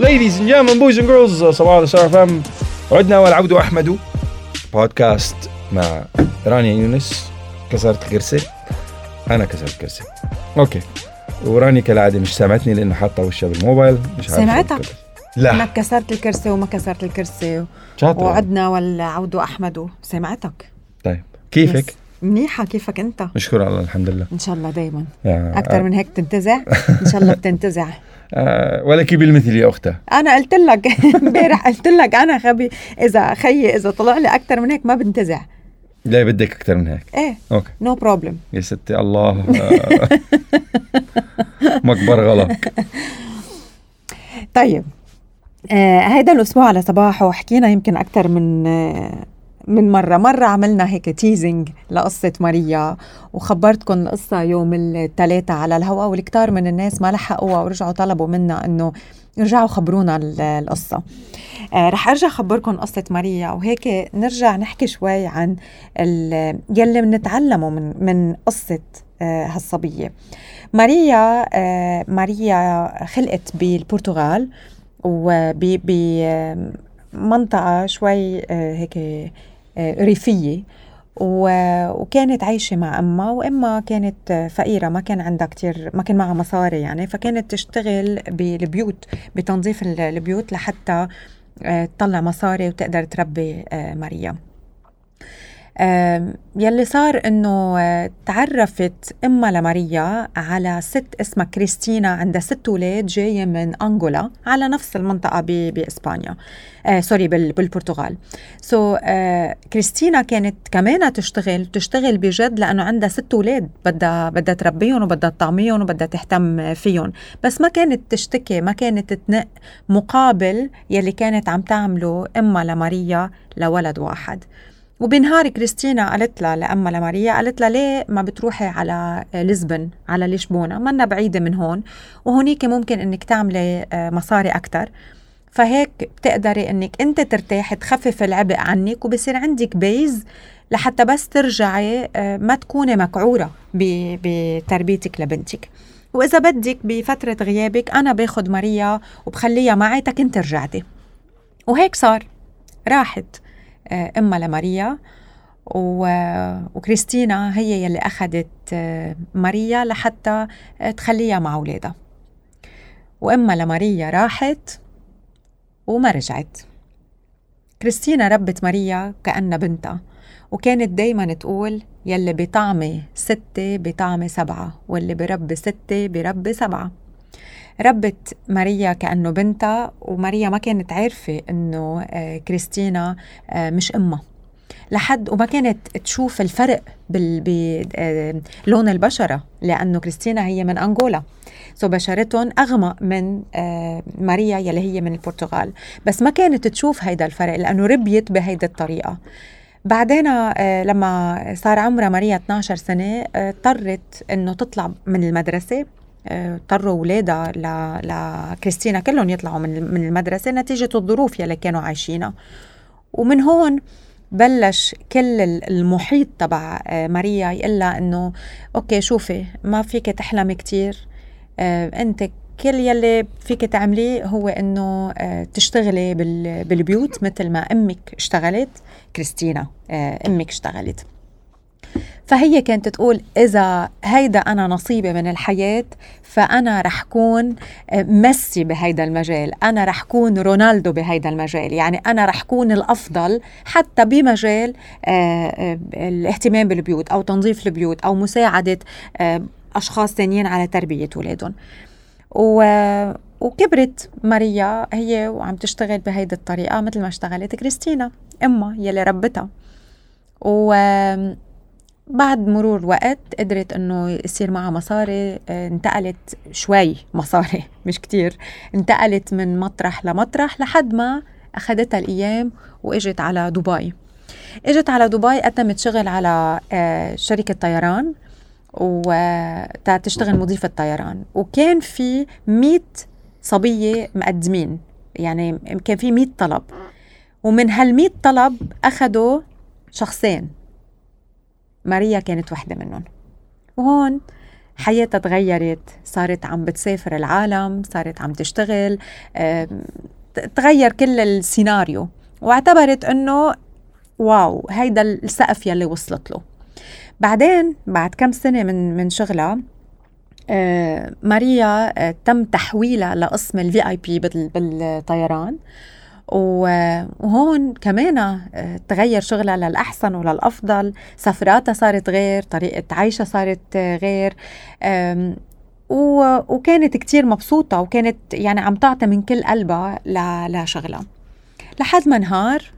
Ladies and gentlemen, boys and girls, صباح الخير فم عدنا والعود أحمد. بودكاست مع رانيا يونس. كسرت الكرسي. أنا كسرت الكرسي. أوكي. وراني كالعادة مش سامعتني لأنه حاطة وشها بالموبايل. مش عارفة سمعتك؟ لا. إنك كسرت الكرسي وما كسرت الكرسي. شاطرة وعدنا والعود أحمد. سمعتك. طيب. كيفك؟ منيحة. كيفك أنت؟ نشكر الله الحمد لله. إن شاء الله دايما. يا أكثر من هيك تنتزع إن شاء الله بتنتزع. آه ولك بالمثل يا أختها أنا قلت لك امبارح قلت لك أنا خبي إذا خيي إذا طلع لي أكثر من هيك ما بنتزع. لا بدك أكثر من هيك. إيه okay. no problem يا ستي الله. مكبر غلط. طيب آه هيدا الأسبوع على صباحه حكينا يمكن أكثر من آه من مرة مرة عملنا هيك teasing لقصة ماريا وخبرتكم القصة يوم الثلاثاء على الهواء والكتار من الناس ما لحقوها ورجعوا طلبوا منا إنه يرجعوا خبرونا ال- القصة. آه رح أرجع خبركم قصة ماريا وهيك نرجع نحكي شوي عن يلي بنتعلمه من من قصة آه هالصبية. ماريا آه ماريا خلقت بالبرتغال وبمنطقة شوي آه، هيك ريفية. و- وكانت عايشة مع أمها وأمها كانت آه، فقيرة ما كان عندها كتير ما كان معها مصاري يعني فكانت تشتغل بالبيوت بتنظيف ال- البيوت لحتى آه، تطلع مصاري وتقدر تربي آه، ماريا آم، يلي صار إنه آه، تعرفت امها لماريا على ست اسمها كريستينا عندها ست أولاد جاية من أنغولا على نفس المنطقة بإسبانيا. آه sorry بال- بالبرتغال. so so, آه كريستينا كانت كمان تشتغل تشتغل بجد لأنه عندها ست أولاد بدها بدها تربيهم وبدها تطعميهم وبدها تهتم فيهم. بس ما كانت تشتكي ما كانت تنق مقابل يلي كانت عم تعمله امها لماريا لولد واحد. وبنهار كريستينا قالت لها لأمها لماريا قالت لها ليه ما بتروحي على Lisbon على لشبونة منا بعيدة من هون وهونيك ممكن إنك تعملي آه، مصاري أكتر. فهيك بتقدري إنك أنت ترتاحي تخفف العبء عنك وبصير عندك بيز لحتى بس ترجعي آه، ما تكوني مكعورة بتربيتك لبنتك. وإذا بدك بفترة غيابك أنا باخد ماريا وبخليها معي تكن رجعتي وهيك صار. راحت. آه، امها لماريا. وكريستينا هي يلي أخذت آه، ماريا لحتى آه، تخليها مع أولادها. وامها لماريا راحت وما رجعت. كريستينا ربت ماريا كأنها بنتها. وكانت دايما تقول يلي بطعمي ستة بطعمي سبعة واللي بربي ستة بربي سبعة. ربت ماريا كأنه بنتها وماريا ما كانت عارفة إنه آه، كريستينا آه، مش أمها. لحد وما كانت تشوف الفرق بلون البشرة لأنه كريستينا هي من أنغولا. سو بشرتهم أغمق من آه، ماريا يلي هي من البرتغال. بس ما كانت تشوف هيدا الفرق لأنه ربيت بهيدي الطريقة. بعدين آه، لما صار عمرها ماريا 12 سنة آه، اضطرت إنه تطلع من المدرسة. آه، اضطروا اولادها ل... لكريستينا كلهم يطلعوا من من المدرسة نتيجة الظروف يلي كانوا عايشينها. ومن هون بلش كل ال- المحيط تبع آه، ماريا يقول لها إنه أوكي شوفي ما فيك تحلمي كتير. آه، أنت كل يلي فيك تعمليه هو إنه آه، تشتغلي بال- بالبيوت مثل ما أمك اشتغلت كريستينا أمك اشتغلت. فهي كانت تقول إذا هيدا أنا نصيبي من الحياة فأنا رح كون آه، ميسي بهيدا المجال أنا رح كون رونالدو بهيدا المجال يعني أنا رح كون الأفضل حتى بمجال آه، آه، الاهتمام بالبيوت أو تنظيف البيوت أو مساعدة أشخاص تانيين على تربية أولادهم. و... وكبرت ماريا هي وعم تشتغل بهيدي الطريقة مثل ما اشتغلت كريستينا أمها يلي ربتها. و بعد مرور وقت قدرت إنه يصير معها مصاري آه، انتقلت شوي مصاري مش كتير انتقلت من مطرح لمطرح لحد ما أخذتها الأيام وإجت على دبي. إجت على دبي قدمت شغل على آه، شركة طيران وتشتغل مضيفة طيران. وكان في 100 صبية مقدمين يعني كان في 100 طلب. ومن هال 100 طلب أخذوا شخصين. ماريا كانت وحدة منهم. وهون حياتها تغيرت صارت عم بتسافر العالم صارت عم تشتغل تغير كل السيناريو واعتبرت إنه واو هيدا السقف يلي وصلت له. بعدين بعد كم سنة من من شغلها آه ماريا آه تم تحويلها لقسم ال VIP بالطيران. وهون كمان آه، تغير شغلها للأحسن وللأفضل سفراتها صارت غير طريقة عيشها صارت غير. وكانت كتير مبسوطة وكانت يعني عم تعطي من كل قلبها لشغلها. لحد ما نهار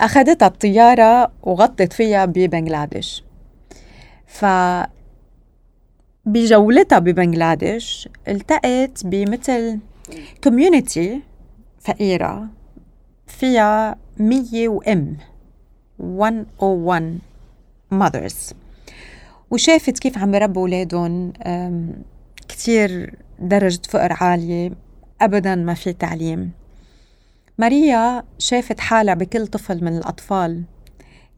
أخذتها الطيارة وغطت فيها ببنغلاديش. ف بجولتها ببنغلاديش التقت بمثل كوميونيتي فقيرة. فيها مية وام 101 mothers. وشافت كيف عم بربوا أولادهم كتير درجة فقر عالية أبدا ما في تعليم. ماريا شافت حالها بكل طفل من الأطفال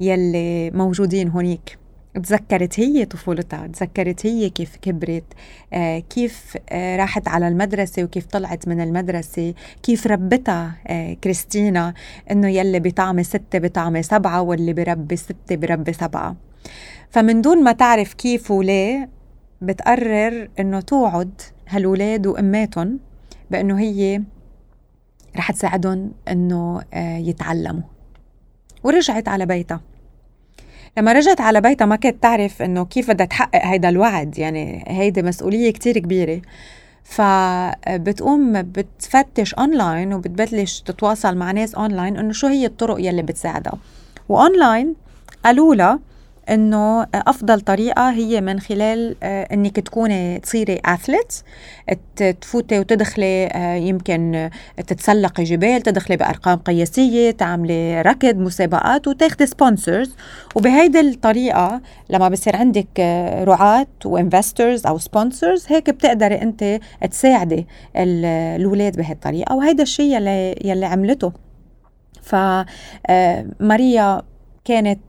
يلي موجودين هونيك. تذكرت هي طفولتها تذكرت هي كيف كبرت آه كيف آه راحت على المدرسة وكيف طلعت من المدرسة كيف ربتها آه كريستينا إنه يلي بطعمة ستة بطعمة سبعة واللي بربي ستة بربي سبعة. فمن دون ما تعرف كيف وليه بتقرر إنه توعد هالولاد وأماتهم بإنه هي رح تساعدهم إنه آه، يتعلموا. ورجعت على بيتها. لما رجعت على بيتها ما كانت تعرف إنه كيف بدها تحقق هيدا الوعد يعني هيدي مسؤولية كتير كبيرة. فبتقوم بتفتش اونلاين وبتبلش تتواصل مع ناس اونلاين إنه شو هي الطرق يلي بتساعدها. واونلاين قالوا لها إنه أفضل طريقة هي من خلال آه، إنك تكوني تصيري athlete تفوتي وتدخلي آه، يمكن تتسلقي جبال تدخلي بأرقام قياسية تعملي ركض مسابقات وتاخدي sponsors وبهيدي الطريقة لما بصير عندك آه، رعاة و investors أو sponsors هيك بتقدري أنت تساعدي الاولاد بهالطريقة. وهيدا الشيء يلي يلي عملته. فماريا كانت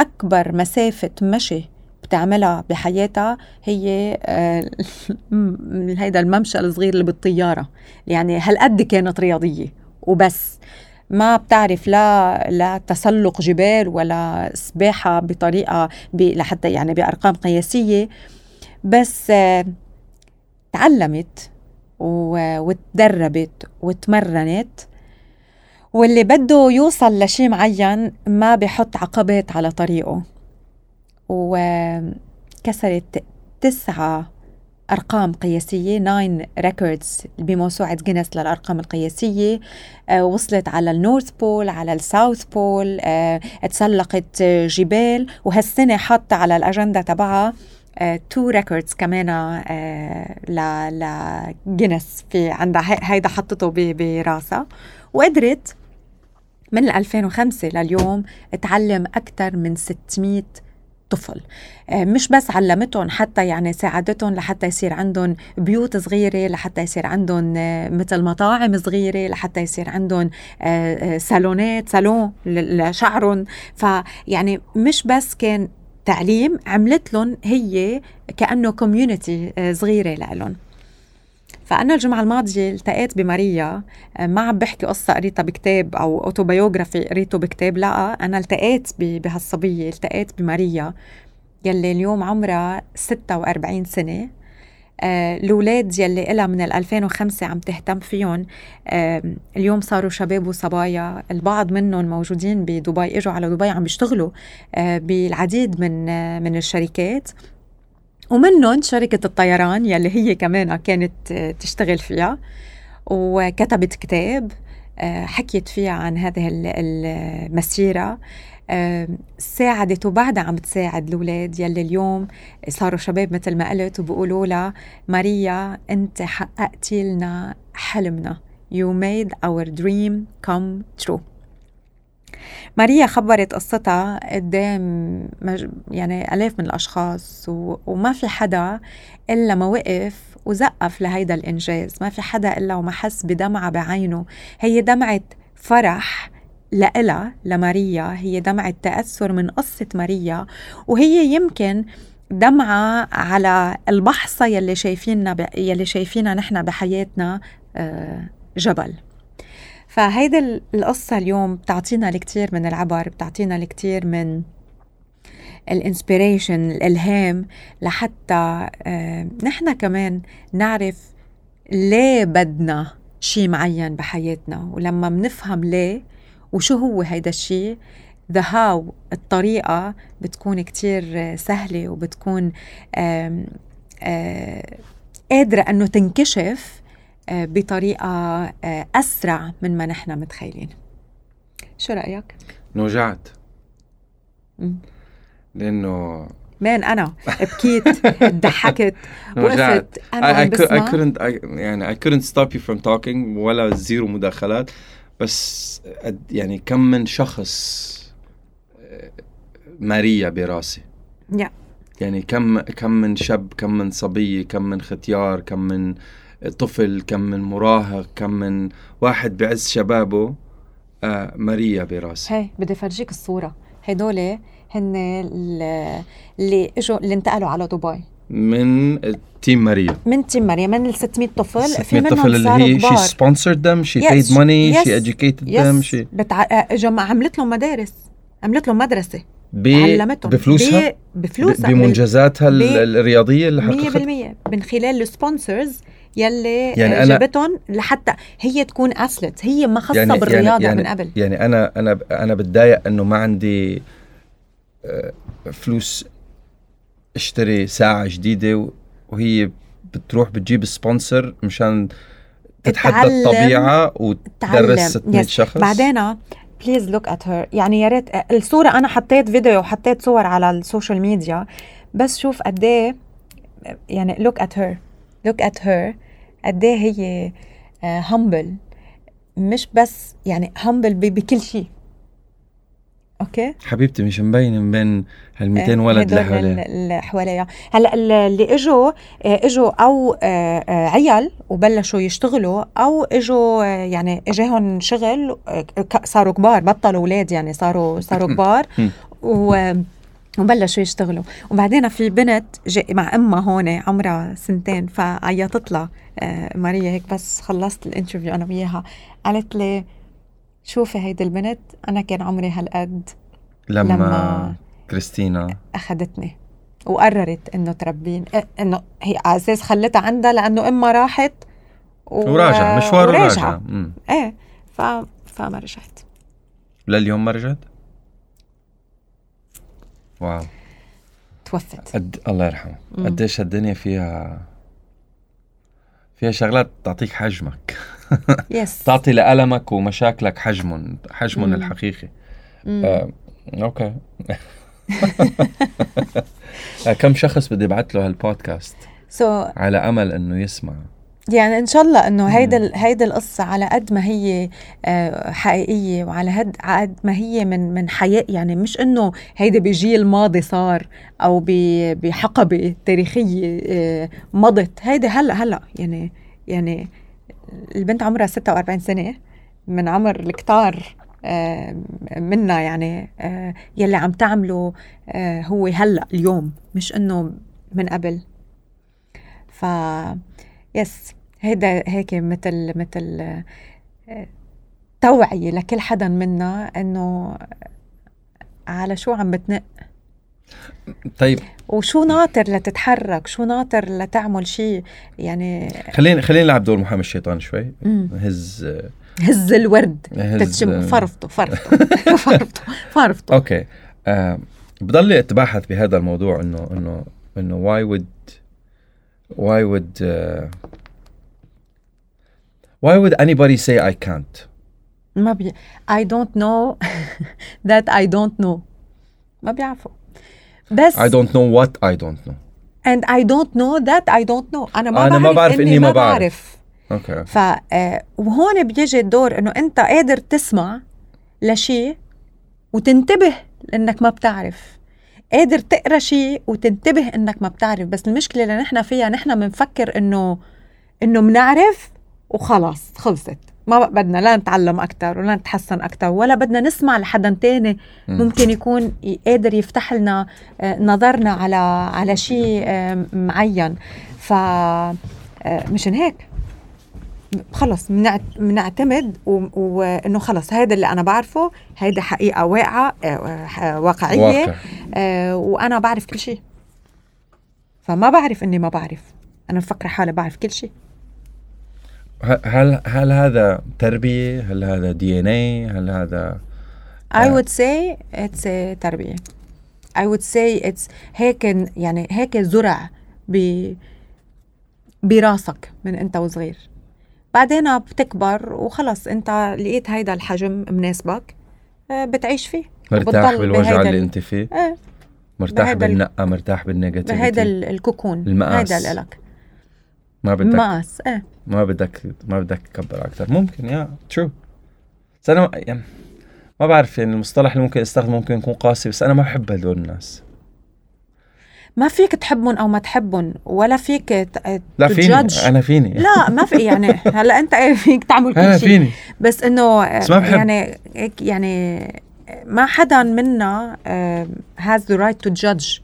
أكبر مسافة مشي بتعملها بحياتها هي آه، هيدا الممشى الصغير اللي بالطيارة. يعني هالقد كانت رياضية وبس. ما بتعرف لا لا تسلق جبال ولا سباحة بطريقة لحتى يعني بأرقام قياسية. بس آه، تعلمت وتدربت وتمرنت واللي بده يوصل لشي معين ما بحط عقبات على طريقه. وكسرت تسعة أرقام قياسية nine records بموسوعة جينيس للأرقام القياسية. آه وصلت على ال North Pole على ال South Pole آه تسلقت جبال. وهالسنة حاطة على الأجندة تبعها two uh, records كمان uh, لجينيس في عندها هيدا حطته براسها. وقدرت من 2005 لليوم تعلم أكثر من 600 طفل. آه، مش بس علمتهم حتى يعني ساعدتهم لحتى يصير عندهم بيوت صغيرة لحتى يصير عندهم آه، مثل مطاعم صغيرة لحتى يصير عندهم آه، صالونات صالون لشعرهم. فيعني مش بس كان تعليم عملت لهم هي كأنه community صغيرة لهم فأنا الجمعة الماضية التقيت بماريا آه، ما عم بحكي قصة قريتها بكتاب أو autobiography قريته بكتاب لا أنا التقيت بهالصبية التقيت بماريا. يلي اليوم عمرها 46 سنة. آه الأولاد يلي إلها من 2005 عم تهتم فيهم. اليوم صاروا شباب وصبايا. البعض منهم موجودين بدبي إجوا على دبي عم بيشتغلوا آه بالعديد من من الشركات. ومنهم شركة الطيران يلي هي كمان كانت تشتغل فيها وكتبت كتاب آه، حكيت فيها عن هذه المسيرة آه، ساعدت وبعدها عم تساعد الأولاد يلي اليوم صاروا شباب مثل ما قلت وبقولوا لها ماريا أنت حققتي لنا حلمنا. You made our dream come true. ماريا خبرت قصتها قدام مج... يعني آلاف من الأشخاص و... وما في حدا إلا ما وقف وزقف لهيدا الإنجاز. ما في حدا إلا وما حس بدمعة بعينه. هي دمعة فرح لإلها لماريا. هي دمعة تأثر من قصة ماريا. وهي يمكن دمعة على البحصة يلي شايفيننا ب... يلي شايفينها نحن بحياتنا آه، جبل. فهيدي القصة اليوم بتعطينا الكثير من العبر بتعطينا الكثير من الانسبيريشن الإلهام لحتى آه، نحن كمان نعرف ليه بدنا شيء معين بحياتنا. ولما بنفهم ليه وشو هو هيدا الشيء the how الطريقة بتكون كتير سهلة وبتكون آم قادرة أنه تنكشف بطريقة أسرع من ما نحن متخيلين. شو رأيك؟ نوجعت لأنه man أنا بكيت ضحكت وقفت أنا I, I, could, I couldn't I, يعني I couldn't stop you from talking ولا زيرو مداخلات. بس يعني كم من شخص ماريا براسي. Yeah. يعني كم كم من شاب كم من صبية كم من ختيار كم من طفل كم من مراهق كم من واحد بعز شبابه آه ماريا براسي هي بدي فرجيك الصورة. هدول هن اللي إجوا اللي انتقلوا على دبي. من تيم ماريا من تيم ماريا من ال 600 طفل. 600 في منهم طفل اللي هي شي sponsored them she paid money she educated them she بتع... إجوا عملت لهم مدارس. عملت لهم مدرسة. علمتهم. بفلوسها؟ بفلوسها. بمنجزاتها الرياضية اللي حققتها؟ 100% من خلال ال sponsors يلي يعني أنا جابتهم لحتى هي تكون athlete هي ما خاصه يعني بالرياضة يعني من قبل. يعني أنا أنا أنا بتضايق إنه ما عندي آه، فلوس اشتري ساعة جديدة وهي بتروح بتجيب sponsor مشان تتحدى الطبيعة وتدرس 600 شخص. بعدين please look at her يعني يا ريت الصورة أنا حطيت فيديو وحطيت صور على ال social media بس شوف قد إيه يعني look at her look at her قد إيه هي humble آه، مش بس يعني humble بكل شيء. okay؟ حبيبتي مش مبين من بين هال 200 ولد اللي حواليها اللي حواليها. هلأ اللي إجوا آه، إجوا أو آه، عيال وبلشوا يشتغلوا أو إجوا يعني إجاهم شغل صاروا كبار بطلوا أولاد يعني صاروا صاروا كبار. و وبلشوا يشتغلوا. وبعدين في بنت مع أمها هون عمرها سنتين فعيطت لها آه، ماريا هيك بس خلصت الانترفيو أنا وياها. قالت لي شوفي هيدي البنت أنا كان عمري هالقد لما, لما كريستينا أخذتني. وقررت إنه تربين آه، إنه هي على أساس خلتها عندها لأنه أمها راحت و... وراجع مشوار وراجع إيه ف... فما رجعت. لليوم ما رجعت؟ واو. توفت. قد... الله يرحمه. قديش الدنيا فيها فيها شغلات تعطيك حجمك. بس تعطي لألمك ومشاكلك حجمهم حجمهم الحقيقي. آه، okay. آه، كم شخص بدي ابعث له هالبودكاست؟ So, على أمل إنه يسمع. يعني إن شاء الله إنه هيدا هيدا القصة على قد ما هي آه، حقيقية وعلى قد قد ما هي من من حياة يعني مش إنه هيدا بجيل ماضي صار أو بحقبة تاريخية آه، مضت. هيدا هلأ هلأ يعني يعني البنت عمرها 46 سنة من عمر الكتار آه، منا يعني يلي عم تعمله هو هلأ اليوم مش إنه من قبل. ف يس هيدا هيك مثل مثل توعية لكل حدا منا إنه على شو عم بتنق. طيب. وشو ناطر لتتحرك شو ناطر لتعمل شيء يعني خلينا خلينا نلعب دور محامي الشيطان شوي. هز. هز الورد. تتشم فرفطه فرفطه فرفطه فرفطه okay. آه بضلي اتباحث بهذا الموضوع إنه إنه إنه واي وود واي وود Why would anybody say I can't? ما بي I don't know that I don't know. ما بيعرفوا. بس I don't know what I don't know. And I don't know that I don't know. أنا ما أنا بعرف ما بعرف إني, ما بعرف, بعرف. أوكي ف آه، وهون بيجي الدور إنه أنت قادر تسمع لشيء وتنتبه لأنك ما بتعرف. قادر تقرأ شيء وتنتبه إنك ما بتعرف. بس المشكلة اللي نحن فيها نحن بنفكر انه إنه بنعرف وخلاص خلصت. ما بدنا لا نتعلم أكثر ولا نتحسن أكثر ولا بدنا نسمع لحدا تاني. مم. ممكن يكون قادر يفتح لنا آه، نظرنا على على شيء آه، معين. ف آه، مشان هيك. خلص بنعت- بنعتمد وإنه خلص هذا اللي أنا بعرفه هيدا حقيقة واقعة واقعية. واقع. وأنا بعرف كل شيء. فما بعرف إني ما بعرف. أنا مفكرة حالي بعرف كل شيء. هل هل هذا تربية؟ هل هذا دي ان اي؟ هل هذا I آه. would say it's a تربية I would say it's هيك يعني هيك زرع ب براسك من انت وصغير بعدين بتكبر وخلص انت لقيت هيدا الحجم مناسبك آه، بتعيش فيه مرتاح بالوجع اللي ال- انت فيه؟ إيه مرتاح بالنقه مرتاح بال negativity ال- ال cocoon المقاس. هيدا لك ما بدك مقاس إيه. ما بدك ما بدك تكبر أكثر ممكن يا true بس أنا ما- يعني ما بعرف يعني المصطلح اللي ممكن أستخدمه ممكن يكون قاسي بس أنا ما بحب هدول الناس. ما فيك تحبهم أو ما تحبهم ولا فيك ت- لا فيني. أنا فيني. لا ما في يعني هلأ أنت إيه فيك تعمل كل أنا شيء. فيني. بس إنه بس ما بحب. يعني يعني ما حدا منا has the right to judge.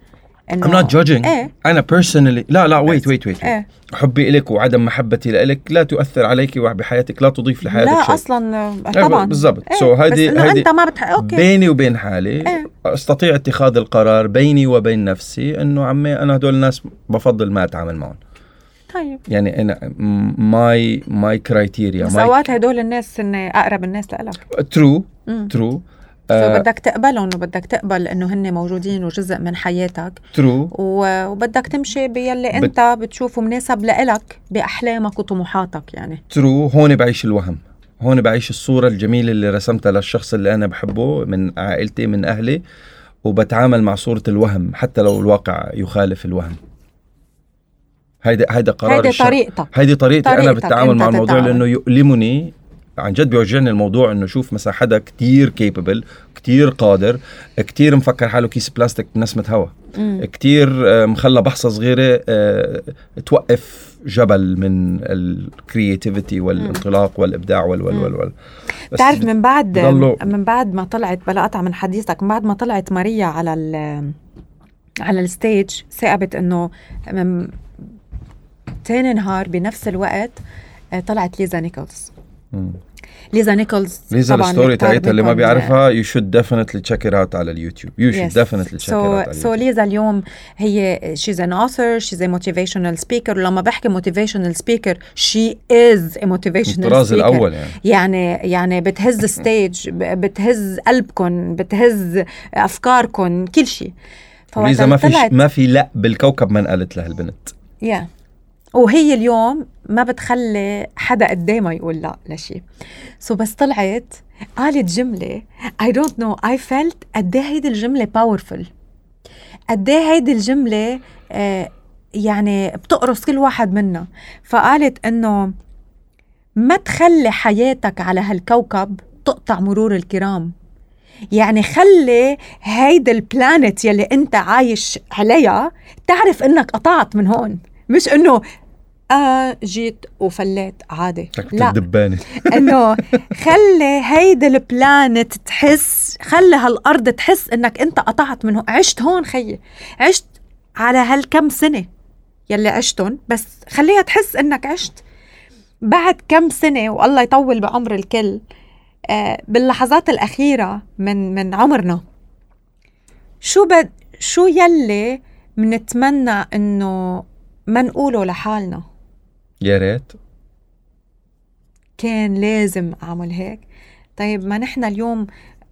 I'm not judging. إيه. أنا personally لا لا wait wait wait إيه. حبي إلك وعدم محبتي لك لا تؤثر عليك وبحياتك لا تضيف لحياتك لا شيء. أصلا آه، إيه، طبعا. بالضبط. إيه. So بس هيدي- إنه هيدي أنت ما بتح... okay. بيني وبين حالي. إيه. أستطيع اتخاذ القرار بيني وبين نفسي إنه عمي أنا هدول الناس بفضل ما أتعامل معهم. طيب. يعني أنا my my criteria بس اوقات هدول الناس هن أقرب الناس لك true true آه. بدك تقبلهم وبدك تقبل إنه هن موجودين وجزء من حياتك true وبدك تمشي باللي أنت بتشوفه مناسب لإلك بأحلامك وطموحاتك يعني true هون بعيش الوهم هون بعيش الصورة الجميلة اللي رسمتها للشخص اللي أنا بحبه من عائلتي من أهلي وبتعامل مع صورة الوهم حتى لو الواقع يخالف الوهم هيدا هيدا قرار هيدي. طريقتك هيدي طريقتي أنا بالتعامل مع الموضوع. لأنه يؤلمني عن جد بيوجعني الموضوع إنه أشوف مثلا حدا كتير capable كتير قادر كتير مفكر حاله كيس بلاستيك نسمة هوا مم. كتير آه، مخلى بحصة صغيرة آه، توقف جبل من ال creativity والانطلاق والإبداع وال وال وال, وال. بتعرف من بعد من بعد ما طلعت بلا قطع من حديثك من بعد ما طلعت ماريا على ال على ال stage ثاقبت إنه تاني نهار بنفس الوقت آه، طلعت ليزا نيكولز. ليزا نيكولز ليزا ال story تاعتها اللي ما بيعرفها you should definitely check it out على اليوتيوب. you should. definitely check it out اليوتيوب. ليزا اليوم هي she's an author she's a motivational speaker. ولما بحكي motivational speaker she is a motivational الطراز الأول يعني. يعني يعني بتهز stage بتهز قلبكم بتهز افكاركم كل شيء. ليزا ما في ما في لأ بالكوكب ما انقالت لها البنت. يا وهي اليوم ما بتخلي حدا قدامها يقول لا لشيء سو so بس طلعت قالت جملة I don't know I felt قد إيه هيدي الجملة powerful. قد إيه هيدي الجملة آه يعني بتقرص كل واحد منا. فقالت إنه ما تخلي حياتك على هالكوكب تقطع مرور الكرام. يعني خلي هيدا ال planet يلي انت عايش عليها تعرف إنك قطعت من هون. مش إنه آه جيت وفليت عادي. لا. الدبانه إنه خلي هيدا ال planet تحس خلي هالأرض تحس إنك أنت قطعت من هون عشت هون خيي. عشت على هالكم سنة يلي عشتهم بس خليها تحس إنك عشت. بعد كم سنة والله يطول بعمر الكل آه باللحظات الأخيرة من من عمرنا شو بد شو يلي منتمنى إنه ما نقوله لحالنا؟ يا ريت. كان لازم أعمل هيك. طيب ما نحن اليوم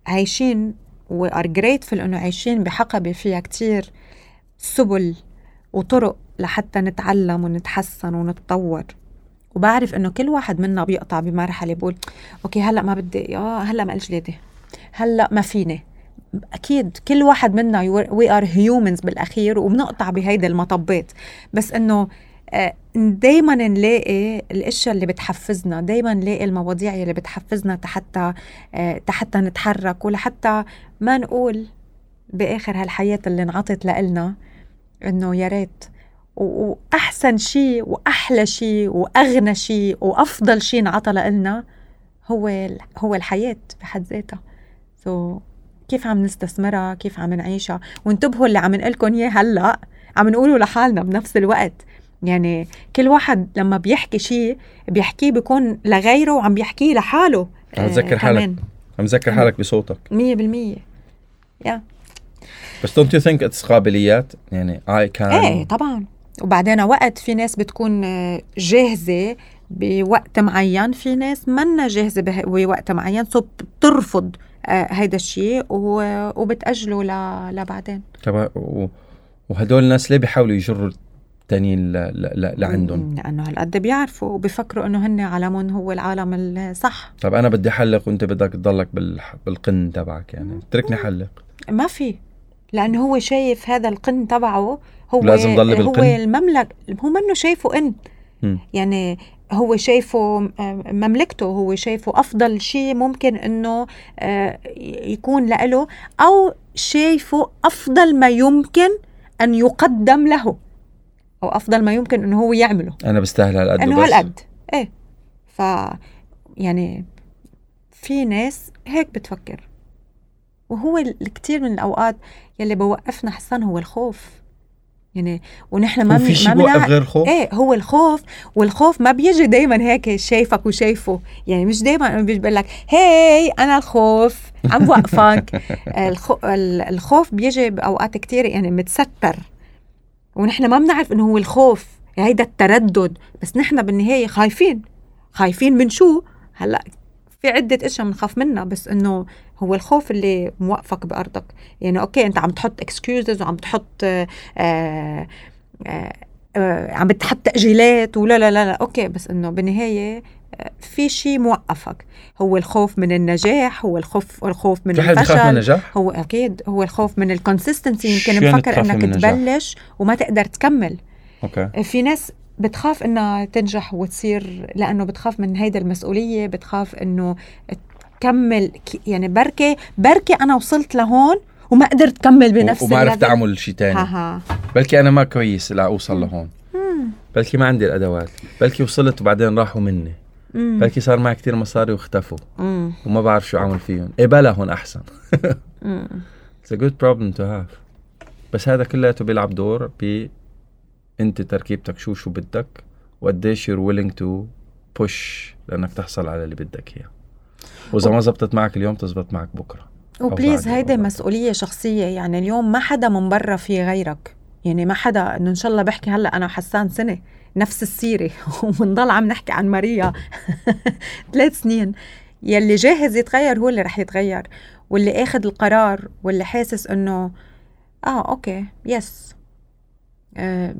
عايشين و are grateful إنه عايشين بحقبه فيها كتير سبل وطرق لحتى نتعلم ونتحسن ونتطور. وبعرف إنه كل واحد منا بيقطع بمرحلة بقول okay هلأ ما بدي آه هلأ ما لي جلادي هلأ ما فيني. أكيد كل واحد منا we are humans بالأخير وبنقطع بهيدا المطبات. بس إنه دايما نلاقي الأشياء اللي بتحفزنا دايما نلاقي المواضيع اللي بتحفزنا حتى حتى نتحرك ولحتى ما نقول بآخر هالحياة اللي انعطت لنا إنه يا ريت. وأحسن شيء وأحلى شيء وأغنى شيء وأفضل شيء انعطى لنا هو هو الحياة بحد ذاتها. سو كيف عم نستثمرها؟ كيف عم نعيشها؟ وانتبهوا اللي عم نقلكم اياه هلأ عم نقوله لحالنا بنفس الوقت يعني كل واحد لما بيحكي شيء بيحكيه بيكون لغيره وعم بيحكيه لحاله. عم تذكر آه، حالك. كمان. عم تذكر حالك بصوتك. مية بالمية. يا بس don't you think it's قابليات؟ يعني I can إيه طبعا. وبعدين وقت في ناس بتكون آه، جاهزة بوقت معين في ناس منا جاهزة به- بوقت معين سو بترفض آه، هيدا الشيء و- وبتأجله ل- لبعدين. طب وهدول الناس ليه بيحاولوا يجروا التانيين. لعندهم. لأنه هالقد بيعرفوا وبيفكروا إنه هن عالمهم هو العالم الصح. طب أنا بدي احلق وأنت بدك تضلك بال... بالقن تبعك يعني. اتركني احلق ما في. لأنه هو شايف هذا القن تبعه هو لازم ضل هو بالقن؟ المملك. هو منه شايفه مم. يعني هو شايفه آه، مملكته هو شايفه أفضل شيء ممكن إنه آه، يكون له أو شايفه أفضل ما يمكن أن يقدم له. أو أفضل ما يمكن إنه هو يعمله. أنا بستاهل هالقد إنه. هالقد. إيه. ف يعني في ناس هيك بتفكر. وهو الكثير من الأوقات يلي بوقفنا حسن هو الخوف. يعني ونحن ما في شيء ما بوقف غير خوف؟ إيه هو الخوف. والخوف ما بيجي دايما هيك شايفك وشايفه. يعني مش دايما بيجي بيقول لك هي أنا الخوف عم بوقفك الخو... ال- الخوف بيجي بأوقات كتير يعني متستر. ونحن ما بنعرف إنه هو الخوف هيدا التردد. بس نحن بالنهاية خايفين خايفين من شو؟ هلأ في عدة إشياء بنخاف منها بس إنه هو الخوف اللي موقفك بأرضك. يعني okay أنت عم تحط excuses وعم تحط آه آه آه آه عم بتحط تأجيلات ولا لا لا لا. okay بس إنه بالنهاية في شيء موقفك. هو الخوف من النجاح هو الخوف الخوف من في حد بخاف من الفشل النجاح؟ هو أكيد. هو الخوف من ال consistency شو يمكن يعني مفكر إنك؟ تبلش وما تقدر تكمل. okay. في ناس بتخاف إنها تنجح وتصير لأنه بتخاف من هيدا المسؤولية بتخاف إنه تكمل يعني بركي بركي أنا وصلت لهون وما قدرت كمل بنفس وما عرفت. أعمل شيء ها بلكي أنا ما كويس لاوصل لهون. بلكي ما عندي الأدوات. بلكي وصلت وبعدين راحوا مني. بلكي صار معي كتير مصاري واختفوا. مم. وما بعرف شو أعمل فيهم. قبلها هون أحسن. It's a good problem to have. بس هذا كلياته بيلعب دور ب أنت تركيبتك شو شو بدك وقديش you're willing to push لأنك تحصل على اللي بدك إياه. وإذا ما زبطت معك اليوم تزبط معك بكرة. وبليز بعدين هيدي. مسؤولية شخصية. يعني اليوم ما حدا من برا في غيرك. يعني ما حدا إنه إن شاء الله بحكي هلأ أنا وحسان سنة. نفس السيرة. وبنضل عم نحكي عن ماريا ثلاث سنين. يلي جاهز يتغير هو اللي رح يتغير. واللي آخذ القرار واللي حاسس إنه آه okay yes آه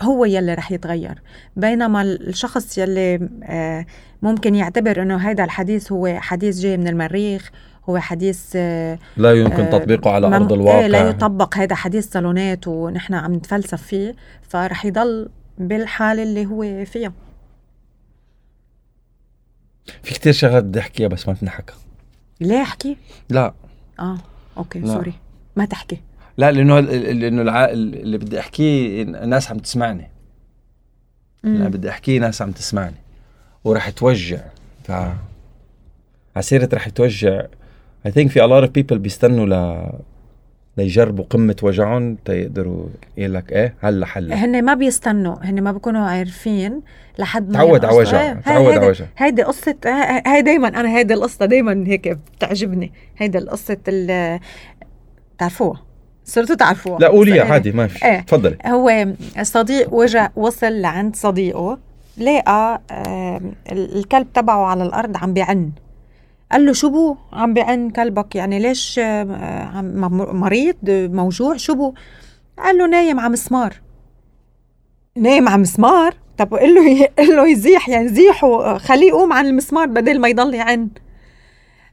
هو يلي رح يتغير. بينما الشخص يلي آه ممكن يعتبر إنه هذا الحديث هو حديث جاي من المريخ هو حديث آه لا يمكن آه، تطبيقه على أرض إيه الواقع. لا يطبق هذا حديث صالونات ونحن عم نتفلسف فيه. فرح يضل بالحالة اللي هو فيها. في كتير شغلات بدي أحكيها بس ما تنحكى. ليه أحكي؟ لا. آه okay لا. sorry. ما تحكي. لا لأنه لأنه الع... اللي بدي أحكيه الناس عم تسمعني. مم. أنا بدي أحكيه ناس عم تسمعني. ورح توجع. ف عسيرة رح توجع. I think في a lot of people بيستنوا ل ليجربوا قمة وجعهم تيقدروا يقول لك إيه هلأ حلا هن ما بيستنوا هن ما بيكونوا عارفين لحد ما تعود على. وجع إيه، هاي- تعود على وجع هيدي قصة هاي هاي دايما أنا هيدي القصة دايما هيك بتعجبني. هيدي القصة ال بتعرفوها صرتوا تعرفوها؟ لا قولي بس- عادي ما في إيه. تفضلي. هو صديق وجع وصل لعند صديقه لقى الكلب تبعه على الأرض عم بيعن. قال له شو بو؟ عم بيعن كلبك. يعني ليش آه، مريض موجوع شو بو؟ قال له نايم على مسمار نايم على مسمار طب قل له قل له يزيح يعني زيحه خليه يقوم عن المسمار بدل ما يضل يعن.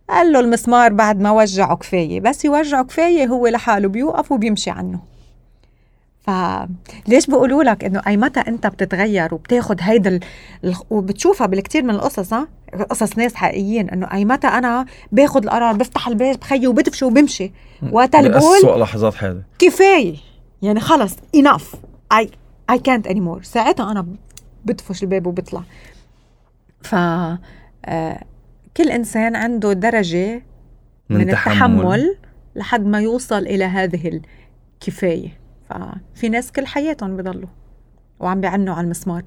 قال له المسمار بعد ما وجعه كفاية. بس يوجعه كفاية هو لحاله بيوقف وبيمشي عنه. فليش بيقولوا لك إنه أي متى أنت بتتغير وبتاخد هيدا ال... وبتشوفها بالكثير من القصص ها؟ قصص ناس حقيقيين إنه أي متى أنا باخد القرار بفتح الباب بخيي وبدفشه وبمشي. وقت اللي بقول أسوأ لحظات حياتي كفاية. يعني خلص enough. I I can't anymore. ساعتها أنا بدفش الباب وبطلع. ف آه، كل إنسان عنده درجة من, من التحمل لحد ما يوصل إلى هذه الكفاية. ففي ناس كل حياتهم بضلوا وعم بيعنوا على المسمار.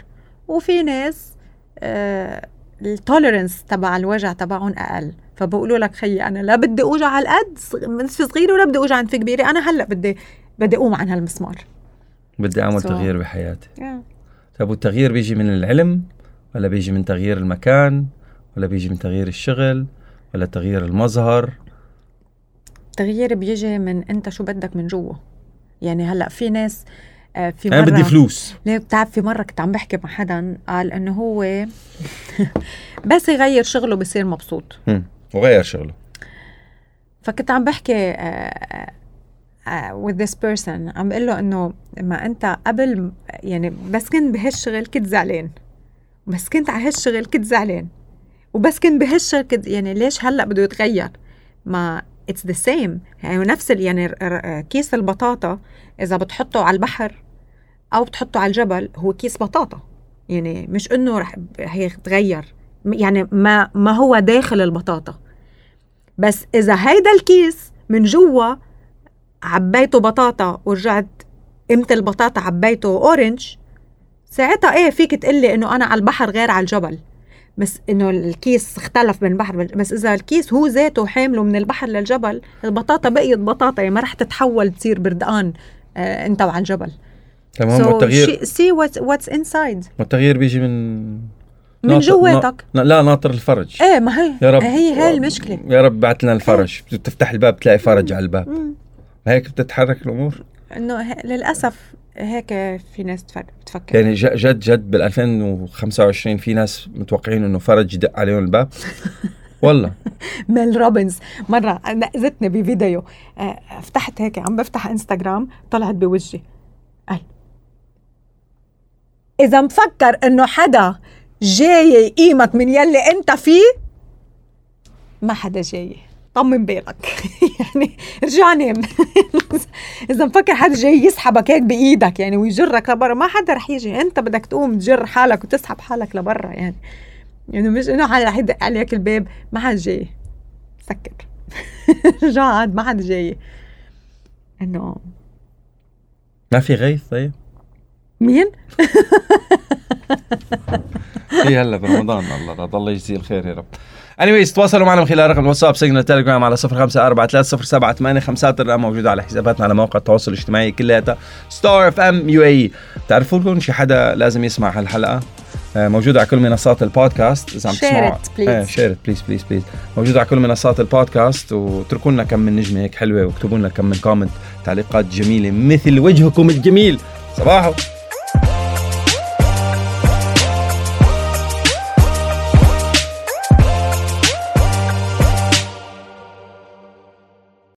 وفي ناس آه التوليرنس تبع الوجع تبعهم أقل. فبقولوا لك خيي أنا لا بدي أوجع على القد في صغيرة ولا بدي أوجع عند في كبيرة. أنا هلأ بدي بدي أقوم عن هالمسمار. بدي أعمل so. تغيير بحياتي. Yeah. طيب والتغيير بيجي من العلم ولا بيجي من تغيير المكان ولا بيجي من تغيير الشغل ولا تغيير المظهر؟ التغيير بيجي من أنت شو بدك من جوا. يعني هلأ في ناس آه، في مرة أنا بدي فلوس. ليه؟ بتعرف في مرة كنت عم بحكي مع حدا قال إنه هو بس يغير شغله بصير مبسوط. وغير شغله. فكنت عم بحكي uh, uh, with this person. عم بقول له إنه ما أنت قبل يعني بس كنت بهالشغل كنت زعلان. بس كنت على هالشغل كنت زعلان. وبس كنت بهالشغل كنت يعني ليش هلأ بده يتغير؟ ما it's the same يعني نفس يعني كيس البطاطا إذا بتحطه على البحر أو بتحطه على الجبل هو كيس بطاطا. يعني مش إنه رح هيتغير يعني ما ما هو داخل البطاطا. بس إذا هيدا الكيس من جوا عبيته بطاطا ورجعت قمت البطاطا عبيته orange ساعتها إيه فيك تقلي إنه أنا على البحر غير على الجبل. بس إنه الكيس اختلف من البحر بس إذا الكيس هو ذاته حامله من البحر للجبل البطاطا بقيت بطاطا يعني ما رح تتحول تصير بردقان آه أنت وعلى الجبل تمام so التغيير see what's inside التغيير بيجي من من جواتك. لا ناطر الفرج. إيه ما هي يا رب. هي هي المشكلة. يا رب بعت لنا الفرج. بتفتح الباب تلاقي فرج على الباب. هيك بتتحرك الأمور؟ إنه للأسف هيك في ناس بتفكر. يعني جد جد بال 2025 في ناس متوقعين إنه فرج يدق عليهم الباب؟ والله. Mel Robbins مرة نقزتني بفيديو. آه، فتحت هيك عم بفتح إنستغرام طلعت بوجهي. قال إذا مفكر إنه حدا جاي يقيمك من يلي أنت فيه ما حدا جاي. طمن بالك يعني رجع نام. إذا مفكر حدا جاي يسحبك هيك بإيدك يعني ويجرك لبرا ما حدا رح يجي. أنت بدك تقوم تجر حالك وتسحب حالك لبرا يعني. يعني مش إنه حدا رح يدق عليك الباب ما حدا جاي. سكر. رجع عاد ما حدا جاي. إنه ما في غيث؟ طيب. مين؟ هي هلا برمضان الله الله يجزيه الخير يا رب. anyways تواصلوا معنا من خلال رقم الواتساب سجن التليجرام على 05430785 الارقام موجوده على حساباتنا على مواقع التواصل الاجتماعي كلياتها. Star FM UAE بتعرفوا لكم شي حدا لازم يسمع هالحلقة؟ آه، موجودة على كل منصات البودكاست. إذا عم تسمعوا. share share it please please please موجودة على كل منصات البودكاست واتركوا لنا كم من نجمة هيك حلوة واكتبوا لنا كم من كومنت تعليقات جميلة مثل وجهكم الجميل. صباحو.